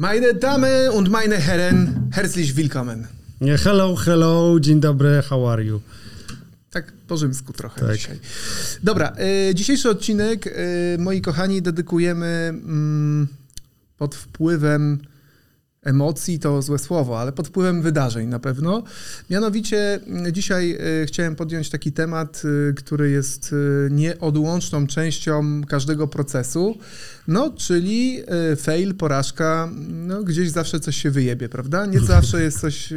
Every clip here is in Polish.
Meine Damen und meine Herren, herzlich willkommen. Hello, hello, dzień dobry, how are you? Tak po rzymsku trochę tak. dzisiaj. Dobra, y, dzisiejszy odcinek, y, moi kochani, dedykujemy mm, pod wpływem emocji to złe słowo, ale pod wpływem wydarzeń na pewno. Mianowicie mm, dzisiaj y, chciałem podjąć taki temat, y, który jest y, nieodłączną częścią każdego procesu, no czyli fail, porażka, no gdzieś zawsze coś się wyjebie, prawda? Nie zawsze jest coś,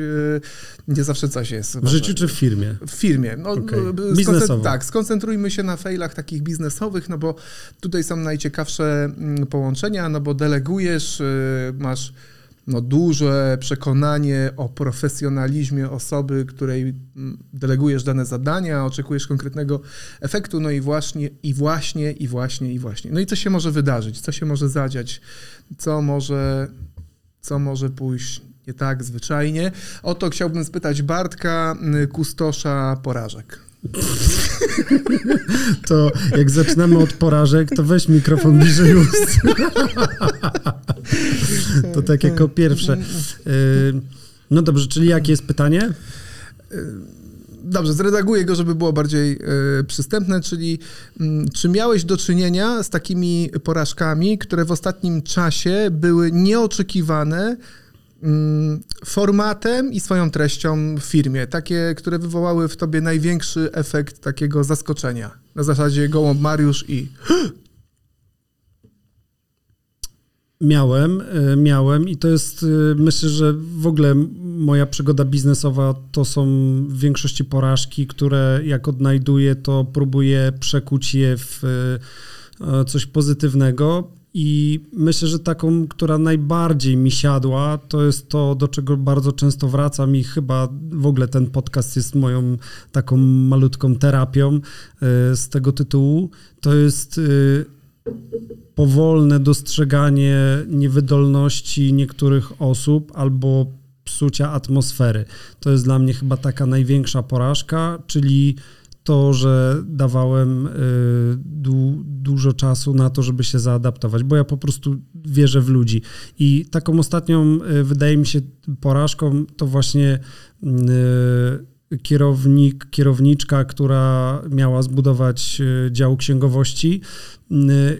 nie zawsze coś jest. W życiu czy w firmie? W firmie. No, okay. Biznesowo. Tak, skoncentrujmy się na failach takich biznesowych, no bo tutaj są najciekawsze mm, połączenia, no bo delegujesz, masz no, duże przekonanie o profesjonalizmie osoby, której delegujesz dane zadania, oczekujesz konkretnego efektu, no i właśnie, i właśnie, i właśnie, i właśnie. No i co się może wydarzyć, co się może zadziać, co może, co może pójść nie tak zwyczajnie. O to chciałbym spytać Bartka, kustosza porażek. To jak zaczynamy od porażek, to weź mikrofon bliżej ust. To tak jako pierwsze. Y, no dobrze, czyli jakie jest pytanie? Y, dobrze, zredaguję go, żeby było bardziej y, przystępne, czyli mm, czy miałeś do czynienia z takimi porażkami, które w ostatnim czasie były nieoczekiwane, mm, formatem i swoją treścią w firmie, takie, które wywołały w tobie największy efekt takiego zaskoczenia. Na zasadzie gołąb Mariusz i Miałem, e, miałem i to jest, e, myślę, że w ogóle moja przygoda biznesowa to są w większości porażki, które jak odnajduję, to próbuję przekuć je w e, coś pozytywnego. I myślę, że taką, która najbardziej mi siadła, to jest to, do czego bardzo często wracam i chyba w ogóle ten podcast jest moją taką malutką terapią z tego tytułu. To jest powolne dostrzeganie niewydolności niektórych osób albo psucia atmosfery. To jest dla mnie chyba taka największa porażka, czyli to, że dawałem y, du, dużo czasu na to, żeby się zaadaptować, bo ja po prostu wierzę w ludzi. I taką ostatnią, y, wydaje mi się, porażką to właśnie y, kierownik, kierowniczka, która miała zbudować dział księgowości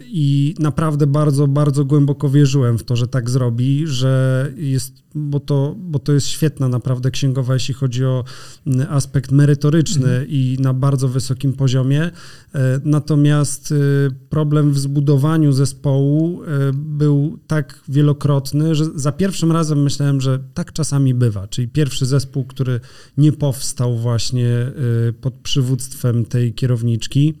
i naprawdę bardzo, bardzo głęboko wierzyłem w to, że tak zrobi, że jest, bo to, bo to jest świetna naprawdę księgowa, jeśli chodzi o aspekt merytoryczny mhm. i na bardzo wysokim poziomie. E, natomiast problem w zbudowaniu zespołu był tak wielokrotny, że za pierwszym razem myślałem, że tak czasami bywa, czyli pierwszy zespół, który nie powstał właśnie pod przywództwem tej kierowniczki.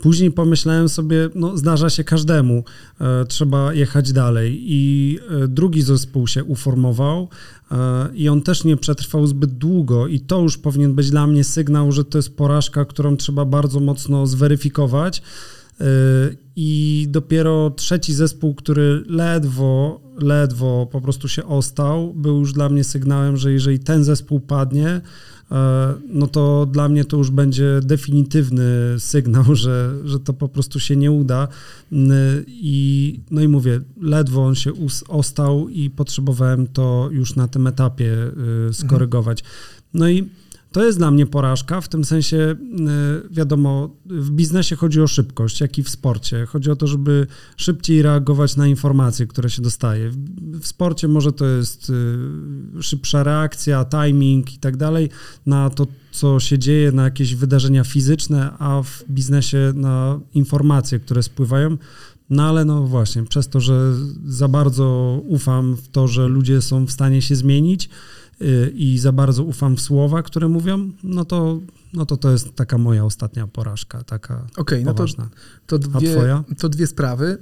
Później pomyślałem sobie, no zdarza się każdemu, e, trzeba jechać dalej. I e, drugi zespół się uformował e, i on też nie przetrwał zbyt długo i to już powinien być dla mnie sygnał, że to jest porażka, którą trzeba bardzo mocno zweryfikować. I dopiero trzeci zespół, który ledwo, ledwo po prostu się ostał, był już dla mnie sygnałem, że jeżeli ten zespół padnie, no to dla mnie to już będzie definitywny sygnał, że, że to po prostu się nie uda. I, no i mówię, ledwo on się ostał i potrzebowałem to już na tym etapie y, skorygować. No i to jest dla mnie porażka, w tym sensie, y, wiadomo, w biznesie chodzi o szybkość, jak i w sporcie. Chodzi o to, żeby szybciej reagować na informacje, które się dostaje. W sporcie może to jest y, szybsza reakcja, timing i tak dalej na to, co się dzieje, na jakieś wydarzenia fizyczne, a w biznesie na informacje, które spływają. No ale no właśnie, przez to, że za bardzo ufam w to, że ludzie są w stanie się zmienić, i za bardzo ufam w słowa, które mówią, no to, no to to jest taka moja ostatnia porażka, taka okay, no to, to, dwie, to dwie sprawy.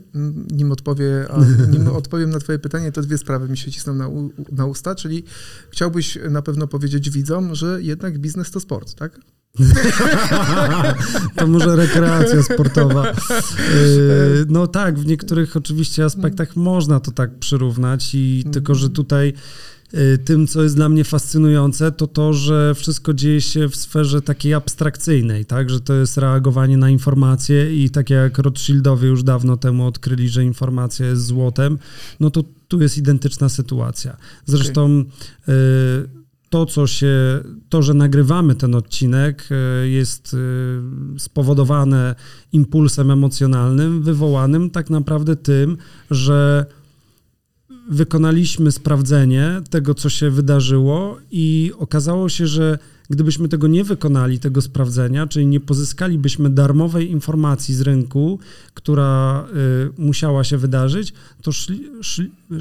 Nim, odpowie, nim odpowiem na twoje pytanie, to dwie sprawy mi się cisną na, na usta, czyli chciałbyś na pewno powiedzieć widzom, że jednak biznes to sport, tak? to może rekreacja sportowa. Y, no tak, w niektórych oczywiście aspektach można to tak przyrównać i tylko, że tutaj y, tym, co jest dla mnie fascynujące, to to, że wszystko dzieje się w sferze takiej abstrakcyjnej, tak, że to jest reagowanie na informacje i tak jak Rothschildowie już dawno temu odkryli, że informacja jest złotem, no to tu jest identyczna sytuacja. Zresztą okay. to, co się, to, że nagrywamy ten odcinek, y, jest y, spowodowane impulsem emocjonalnym, wywołanym tak naprawdę tym, że wykonaliśmy sprawdzenie tego, co się wydarzyło, i okazało się, że gdybyśmy tego nie wykonali, tego sprawdzenia, czyli nie pozyskalibyśmy darmowej informacji z rynku, która y, musiała się wydarzyć, to szli, szli, y,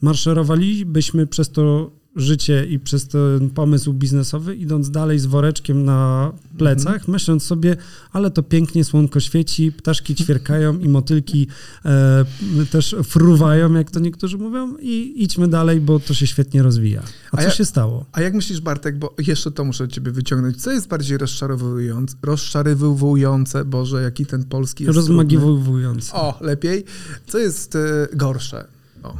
marszerowalibyśmy przez to życie i przez ten pomysł biznesowy, idąc dalej z woreczkiem na plecach, mhm. myśląc sobie, ale to pięknie słonko świeci, ptaszki ćwierkają i motylki e, też fruwają, jak to niektórzy mówią, i idźmy dalej, bo to się świetnie rozwija. A, a co się stało? A jak myślisz, Bartek, bo jeszcze to muszę ciebie wyciągnąć, co jest bardziej rozczarowujące, rozczarowujące Boże, jaki ten polski jest Rozmagiwujący. O, lepiej. Co jest e, gorsze? O,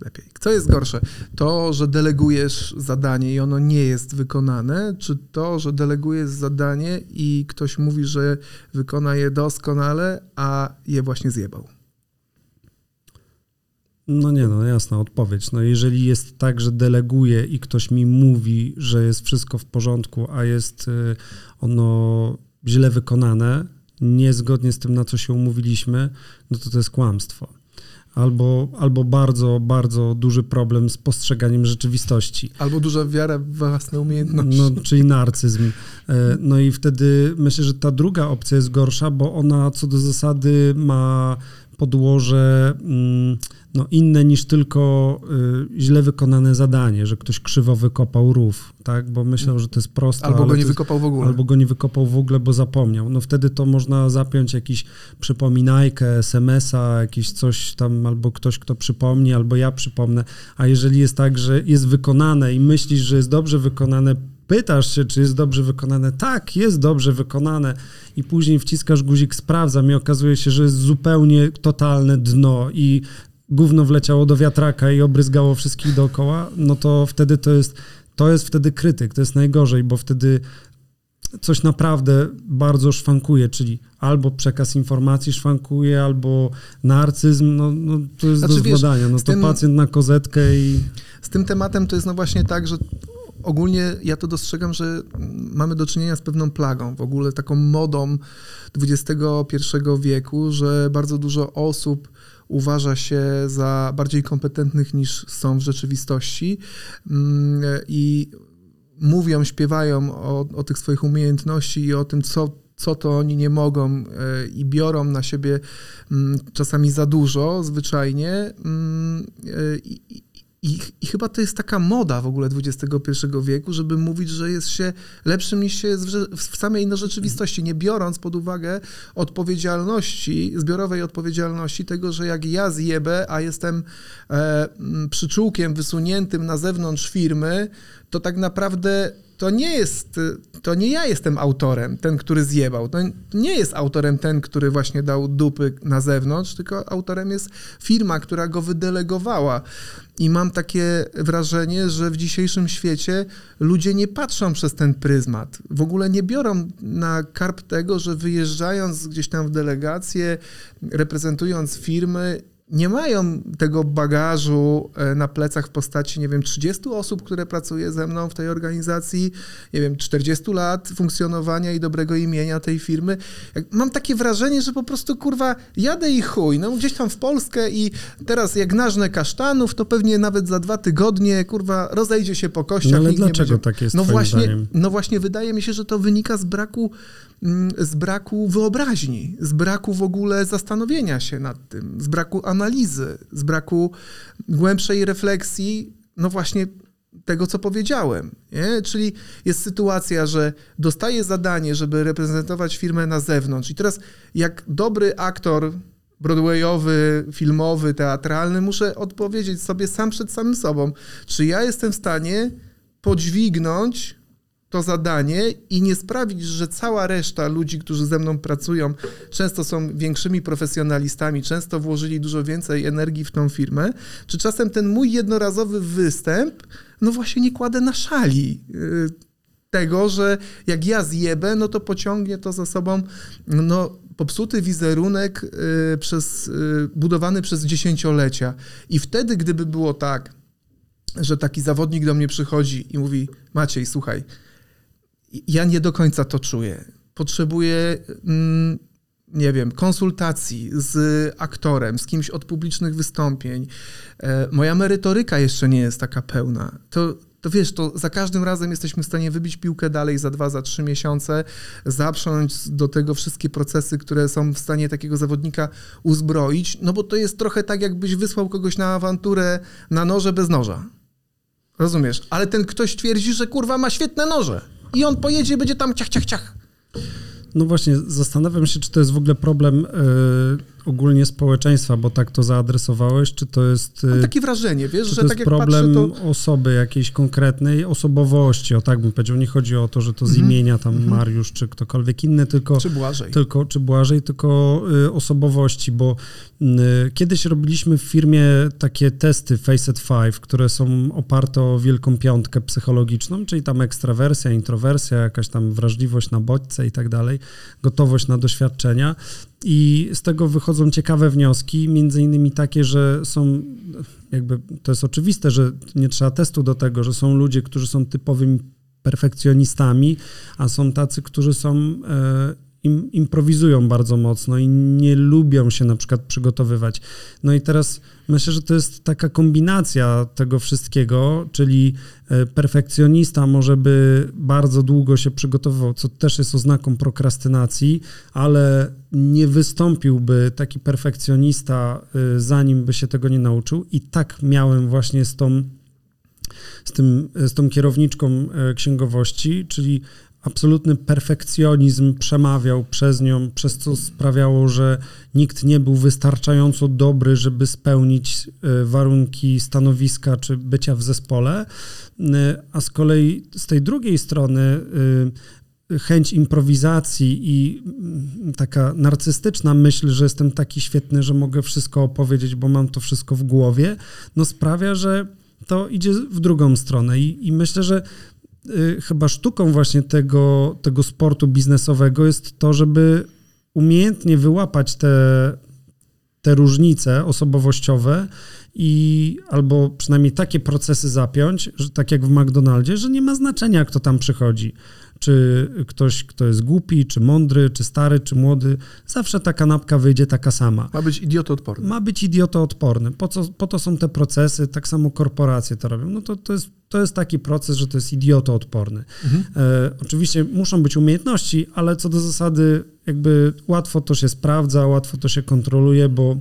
lepiej. Co jest gorsze? To, że delegujesz zadanie i ono nie jest wykonane, czy to, że delegujesz zadanie i ktoś mówi, że wykona je doskonale, a je właśnie zjebał? No nie, no jasna odpowiedź. No jeżeli jest tak, że deleguję i ktoś mi mówi, że jest wszystko w porządku, a jest y, ono źle wykonane, niezgodnie z tym, na co się umówiliśmy, no to to jest kłamstwo albo, albo bardzo, bardzo duży problem z postrzeganiem rzeczywistości. Albo duża wiara w własne umiejętności. No, czyli narcyzm. E, no i wtedy myślę, że ta druga opcja jest gorsza, bo ona co do zasady ma podłoże mm, no, inne niż tylko y, źle wykonane zadanie, że ktoś krzywo wykopał rów, tak? Bo myślał, że to jest proste. Albo go nie wykopał w ogóle. Albo go nie wykopał w ogóle, bo zapomniał. No wtedy to można zapiąć jakiś przypominajkę, SMS-a, jakiś coś tam, albo ktoś, kto przypomni, albo ja przypomnę. A jeżeli jest tak, że jest wykonane i myślisz, że jest dobrze wykonane, pytasz się, czy jest dobrze wykonane. Tak, jest dobrze wykonane. I później wciskasz guzik, sprawdzam i okazuje się, że jest zupełnie totalne dno i gówno wleciało do wiatraka i obryzgało wszystkich dookoła, no to wtedy to jest, to jest wtedy krytyk, to jest najgorzej, bo wtedy coś naprawdę bardzo szwankuje, czyli albo przekaz informacji szwankuje, albo narcyzm, no, no to jest znaczy, do zbadania, no to tym, pacjent na kozetkę i... Z tym tematem to jest no właśnie tak, że ogólnie ja to dostrzegam, że mamy do czynienia z pewną plagą, w ogóle taką modą XXI wieku, że bardzo dużo osób uważa się za bardziej kompetentnych niż są w rzeczywistości mm, i mówią, śpiewają o, o tych swoich umiejętności i o tym, co co to oni nie mogą e, i biorą na siebie mm, czasami za dużo, zwyczajnie. Mm, e, I, i, I, chyba to jest taka moda w ogóle XXI wieku, żeby mówić, że jest się lepszym niż się jest w, w samej innej rzeczywistości, nie biorąc pod uwagę odpowiedzialności, zbiorowej odpowiedzialności tego, że jak ja zjebę, a jestem e, przyczółkiem wysuniętym na zewnątrz firmy, to tak naprawdę to nie jest, to nie ja jestem autorem, ten, który zjebał. To nie jest autorem ten, który właśnie dał dupy na zewnątrz, tylko autorem jest firma, która go wydelegowała. I mam takie wrażenie, że w dzisiejszym świecie ludzie nie patrzą przez ten pryzmat. W ogóle nie biorą na karp tego, że wyjeżdżając gdzieś tam w delegację, reprezentując firmy, nie mają tego bagażu e, na plecach w postaci, nie wiem, 30 osób, które pracuje ze mną w tej organizacji, nie wiem, 40 lat funkcjonowania i dobrego imienia tej firmy. Mam takie wrażenie, że po prostu, kurwa, jadę i chuj, no gdzieś tam w Polskę i teraz jak nażnę kasztanów, to pewnie nawet za dwa tygodnie, kurwa, rozejdzie się po kościach. No ale dlaczego tak jest no właśnie, No właśnie, wydaje mi się, że to wynika z braku z braku wyobraźni, z braku w ogóle zastanowienia się nad tym, z braku analizy, z braku głębszej refleksji, no właśnie tego, co powiedziałem. Nie? Czyli jest sytuacja, że dostaję zadanie, żeby reprezentować firmę na zewnątrz. I teraz, jak dobry aktor broadwayowy, filmowy, teatralny, muszę odpowiedzieć sobie sam przed samym sobą, czy ja jestem w stanie podźwignąć to zadanie i nie sprawić, że cała reszta ludzi, którzy ze mną pracują, często są większymi profesjonalistami, często włożyli dużo więcej energii w tą firmę, czy czasem ten mój jednorazowy występ, no właśnie nie kładę na szali y, tego, że jak ja zjebę, no to pociągnie to za sobą no, popsuty wizerunek y, przez, y, budowany przez dziesięciolecia. I wtedy, gdyby było tak, że taki zawodnik do mnie przychodzi i mówi: Maciej, słuchaj, ja nie do końca to czuję. Potrzebuję, mm, nie wiem, konsultacji z aktorem, z kimś od publicznych wystąpień. E, moja merytoryka jeszcze nie jest taka pełna. To, to wiesz, to za każdym razem jesteśmy w stanie wybić piłkę dalej za dwa, za trzy miesiące, zaprząć do tego wszystkie procesy, które są w stanie takiego zawodnika uzbroić, no bo to jest trochę tak, jakbyś wysłał kogoś na awanturę na noże bez noża. Rozumiesz? Ale ten ktoś twierdzi, że kurwa ma świetne noże i on pojedzie będzie tam ciach, ciach, ciach. No właśnie, zastanawiam się, czy to jest w ogóle problem y, ogólnie społeczeństwa, bo tak to zaadresowałeś, czy to jest... Mam takie wrażenie, wiesz, że to jest tak jak problem patrzę, to... osoby jakiejś konkretnej, osobowości, o tak bym powiedział. Nie chodzi o to, że to z mm -hmm. imienia tam mm -hmm. Mariusz, czy ktokolwiek inny, tylko... Czy Błażej. Tylko, czy Błażej, tylko y, osobowości, bo y, kiedyś robiliśmy w firmie takie testy Facet 5, które są oparte o wielką piątkę psychologiczną, czyli tam ekstrawersja, introwersja, jakaś tam wrażliwość na bodźce i tak dalej, gotowość na doświadczenia. I z tego wychodzą ciekawe wnioski, między innymi takie, że są, jakby to jest oczywiste, że nie trzeba testu do tego, że są ludzie, którzy są typowymi perfekcjonistami, a są tacy, którzy są e, im, improwizują bardzo mocno i nie lubią się na przykład przygotowywać. No i teraz myślę, że to jest taka kombinacja tego wszystkiego, czyli e, perfekcjonista może by bardzo długo się przygotowywał, co też jest oznaką prokrastynacji, ale nie wystąpiłby taki perfekcjonista, e, zanim by się tego nie nauczył. I tak miałem właśnie z tą z, tym, z tą kierowniczką e, księgowości, czyli absolutny perfekcjonizm przemawiał przez nią, przez co sprawiało, że nikt nie był wystarczająco dobry, żeby spełnić e, warunki stanowiska czy bycia w zespole. E, a z kolei z tej drugiej strony e, chęć improwizacji i mm, taka narcystyczna myśl, że jestem taki świetny, że mogę wszystko opowiedzieć, bo mam to wszystko w głowie, no sprawia, że to idzie w drugą stronę. I, i myślę, że chyba sztuką właśnie tego, tego sportu biznesowego jest to, żeby umiejętnie wyłapać te, te różnice osobowościowe i albo przynajmniej takie procesy zapiąć, że tak jak w McDonaldzie, że nie ma znaczenia, kto tam przychodzi czy ktoś, kto jest głupi, czy mądry, czy stary, czy młody, zawsze ta kanapka wyjdzie taka sama. Ma być idiotoodporny. Ma być idiotoodporny. Po, co, po to są te procesy, tak samo korporacje to robią. No to, to, jest, to jest taki proces, że to jest idiotoodporny. Mhm. E, oczywiście muszą być umiejętności, ale co do zasady jakby łatwo to się sprawdza, łatwo to się kontroluje, bo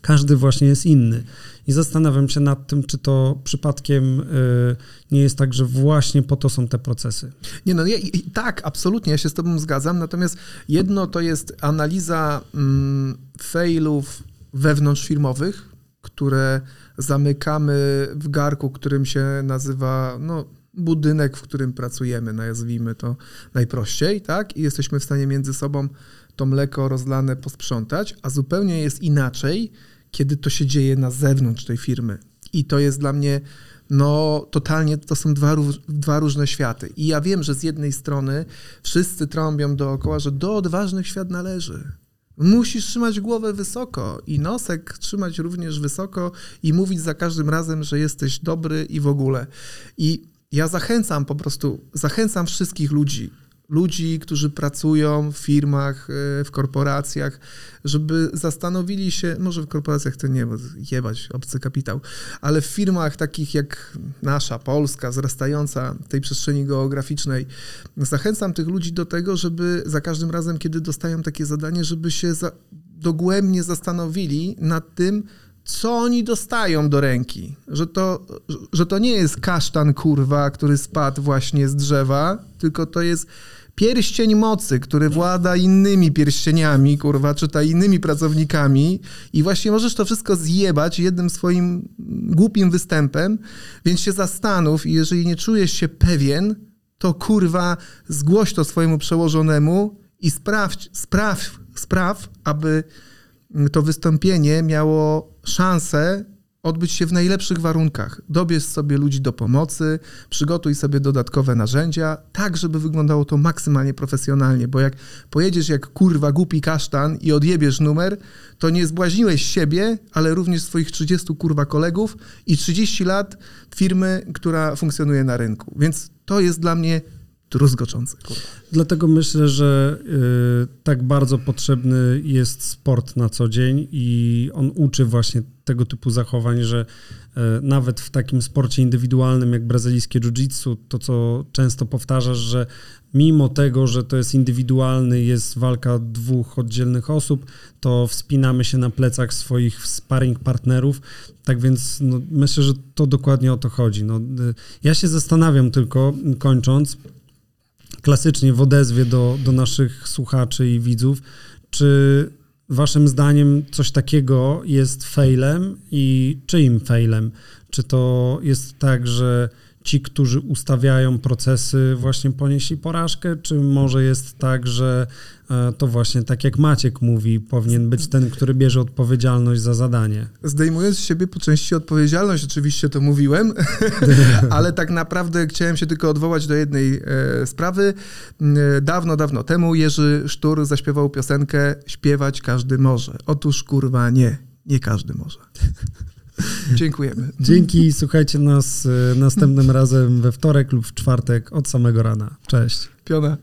każdy właśnie jest inny. I zastanawiam się nad tym, czy to przypadkiem y, nie jest tak, że właśnie po to są te procesy. Nie, no i, i tak, absolutnie, ja się z Tobą zgadzam. Natomiast jedno to jest analiza mm, failów wewnątrzfirmowych, które zamykamy w garku, którym się nazywa no, budynek, w którym pracujemy, nazwijmy to najprościej, tak? I jesteśmy w stanie między sobą to mleko rozlane posprzątać, a zupełnie jest inaczej, kiedy to się dzieje na zewnątrz tej firmy. I to jest dla mnie, no totalnie, to są dwa, dwa różne światy. I ja wiem, że z jednej strony wszyscy trąbią dookoła, że do odważnych świat należy. Musisz trzymać głowę wysoko i nosek trzymać również wysoko i mówić za każdym razem, że jesteś dobry i w ogóle. I ja zachęcam po prostu, zachęcam wszystkich ludzi, ludzi, którzy pracują w firmach, e, w korporacjach, żeby zastanowili się, może w korporacjach to nie, bo jebać obcy kapitał, ale w firmach takich jak nasza, Polska, wzrastająca tej przestrzeni geograficznej, zachęcam tych ludzi do tego, żeby za każdym razem, kiedy dostają takie zadanie, żeby się za, dogłębnie zastanowili nad tym, co oni dostają do ręki. Że to, że to nie jest kasztan, kurwa, który spadł właśnie z drzewa, tylko to jest pierścień mocy, który włada innymi pierścieniami, kurwa, czy ta innymi pracownikami i właśnie możesz to wszystko zjebać jednym swoim głupim występem, więc się zastanów i jeżeli nie czujesz się pewien, to kurwa zgłoś to swojemu przełożonemu i sprawdź, spraw, spraw, aby to wystąpienie miało szansę odbyć się w najlepszych warunkach. Dobierz sobie ludzi do pomocy, przygotuj sobie dodatkowe narzędzia, tak, żeby wyglądało to maksymalnie profesjonalnie, bo jak pojedziesz jak kurwa głupi kasztan i odjebiesz numer, to nie zbłaźniłeś siebie, ale również swoich 30 kurwa kolegów i 30 lat firmy, która funkcjonuje na rynku. Więc to jest dla mnie druzgoczące. Kurwa. Dlatego myślę, że y, tak bardzo potrzebny jest sport na co dzień i on uczy właśnie tego typu zachowań, że y, nawet w takim sporcie indywidualnym jak brazylijskie jiu-jitsu, to co często powtarzasz, że mimo tego, że to jest indywidualny, jest walka dwóch oddzielnych osób, to wspinamy się na plecach swoich sparring partnerów. Tak więc no, myślę, że to dokładnie o to chodzi. No, y, ja się zastanawiam tylko, kończąc, klasycznie w odezwie do, do naszych słuchaczy i widzów, czy waszym zdaniem coś takiego jest failem i czyim failem? Czy to jest tak, że ci, którzy ustawiają procesy, właśnie ponieśli porażkę, czy może jest tak, że e, to właśnie tak jak Maciek mówi, powinien być ten, który bierze odpowiedzialność za zadanie? Zdejmując z siebie po części odpowiedzialność, oczywiście to mówiłem, ale tak naprawdę chciałem się tylko odwołać do jednej e, sprawy. E, dawno, dawno temu Jerzy Sztur zaśpiewał piosenkę Śpiewać każdy może. Otóż kurwa nie, nie każdy może. Dziękujemy. Dzięki, słuchajcie nas e, następnym razem we wtorek lub w czwartek od samego rana. Cześć. Piona.